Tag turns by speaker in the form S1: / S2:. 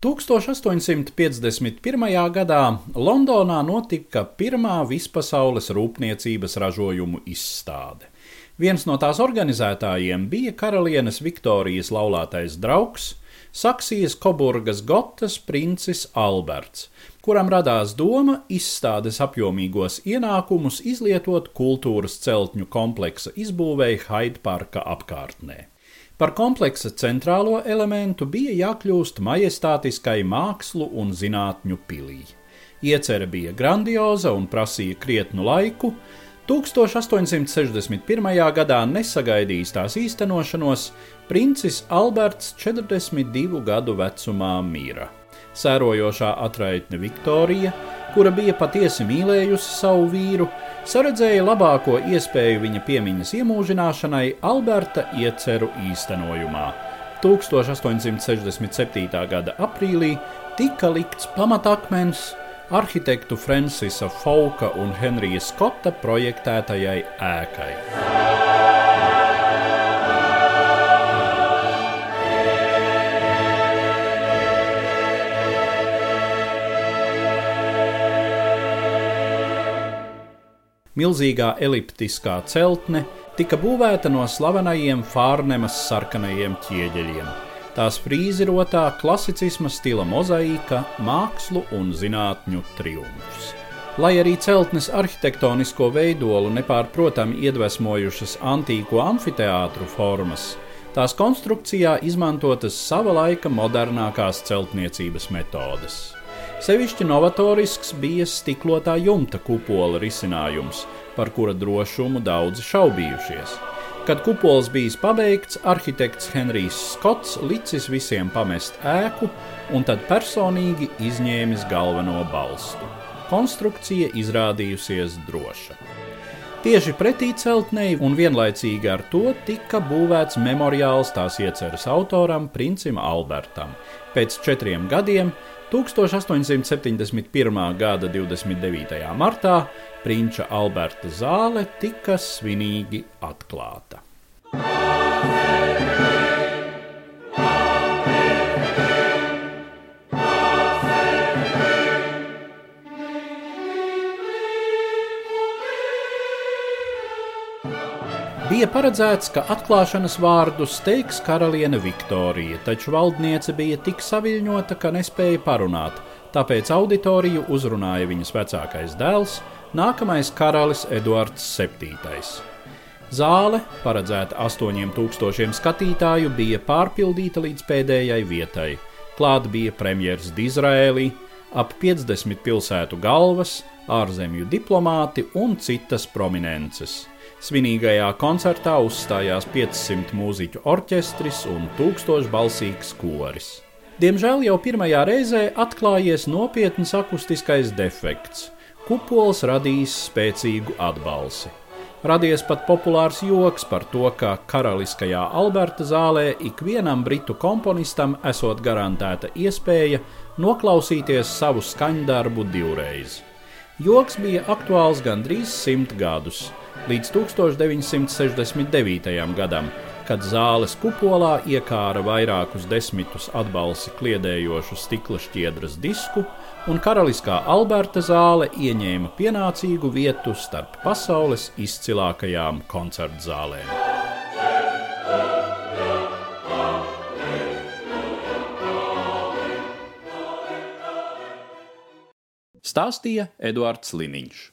S1: 1851. gadā Londonā notika pirmā vispasaules rūpniecības ražojumu izstāde. Viens no tās organizētājiem bija karalienes Viktorijas laulātais draugs, Saksijas Koburgas Gotas princis Alberts, kuram radās doma izstādes apjomīgos ienākumus izlietot kultūras celtņu kompleksa izbūvēja Haidparka apkārtnē. Par kompleksa centrālo elementu bija jākļūst majestātiskai mākslu un zinātņu pilī. Iecere bija grandioza un prasīja krietnu laiku. 1861. gadā nesagaidījis tās īstenošanos, princis Alberts 42 gadu vecumā mīra. Sērojošā atraitne Viktorija, kura bija patiesi mīlējusi savu vīru, saredzēja labāko iespēju viņa piemiņas iemūžināšanai Alberta ieceru īstenojumā. 1867. gada aprīlī tika likts pamatakmens arhitektu Francisa Fauka un Henrija Skotta projektētajai ēkai. Milzīgā eliptiskā celtne tika būvēta no slavenajiem Fārnemas sarkanajiem ķieģeļiem. Tās frīzirotā klasicisma stila mozaīka, mākslu un zinātņu triumfs. Lai arī celtnes arhitektonisko veidolu nepārprotami iedvesmojušas antīko amfiteātru formas, tās konstrukcijā izmantotas sava laika modernākās celtniecības metodes. Sevišķi novatorisks bija stiklotā jumta kupola risinājums, par kura drošumu daudzi šaubījušies. Kad kupols bijis pabeigts, arhitekts Henrijs Skots licis visiem pamest ēku un tad personīgi izņēmis galveno balstu. Konstrukcija izrādījusies droša. Tieši pretī celtnei un vienlaicīgi ar to tika būvēts memoriāls tās ieceres autoram, princim Albertam. Pēc četriem gadiem 1871. gada 29. martā Prinča Alberta zāle tika svinīgi atklāta. Bija paredzēts, ka atklāšanas vārdus teiks karaliene Viktorija, taču valdniece bija tik saviļņota, ka nespēja parunāt, tāpēc auditoriju uzrunāja viņas vecākais dēls, nākamais karalis Eduards VII. Zāle, paredzēta 8000 skatītāju, bija pārpildīta līdz pēdējai vietai. Klāt bija premjerministrs Dizraēlī, ap 50 pilsētu galvas, ārzemju diplomāti un citas prominences. Svinīgajā koncertā uzstājās 500 mūziķu orķestris un tūkstošbalsīgs koris. Diemžēl jau pirmajā reizē atklājies nopietns akustiskais defekts. Kupols radījis spēcīgu atbalsi. Radies pat populārs joks par to, ka karaliskajā Alberta zālē ikvienam britu komponistam esot garantēta iespēja noklausīties savu skaņdarbu divreiz. Joks bija aktuāls gandrīz simt gadus, līdz 1969. gadam, kad zāles kupolā iekāra vairākus desmitus atbalsi kliedējošu stikla šķiedras disku, un karaliskā Alberta zāle ieņēma pienācīgu vietu starp pasaules izcilākajām koncertzālēm. Stāstīja Eduards Liniņš.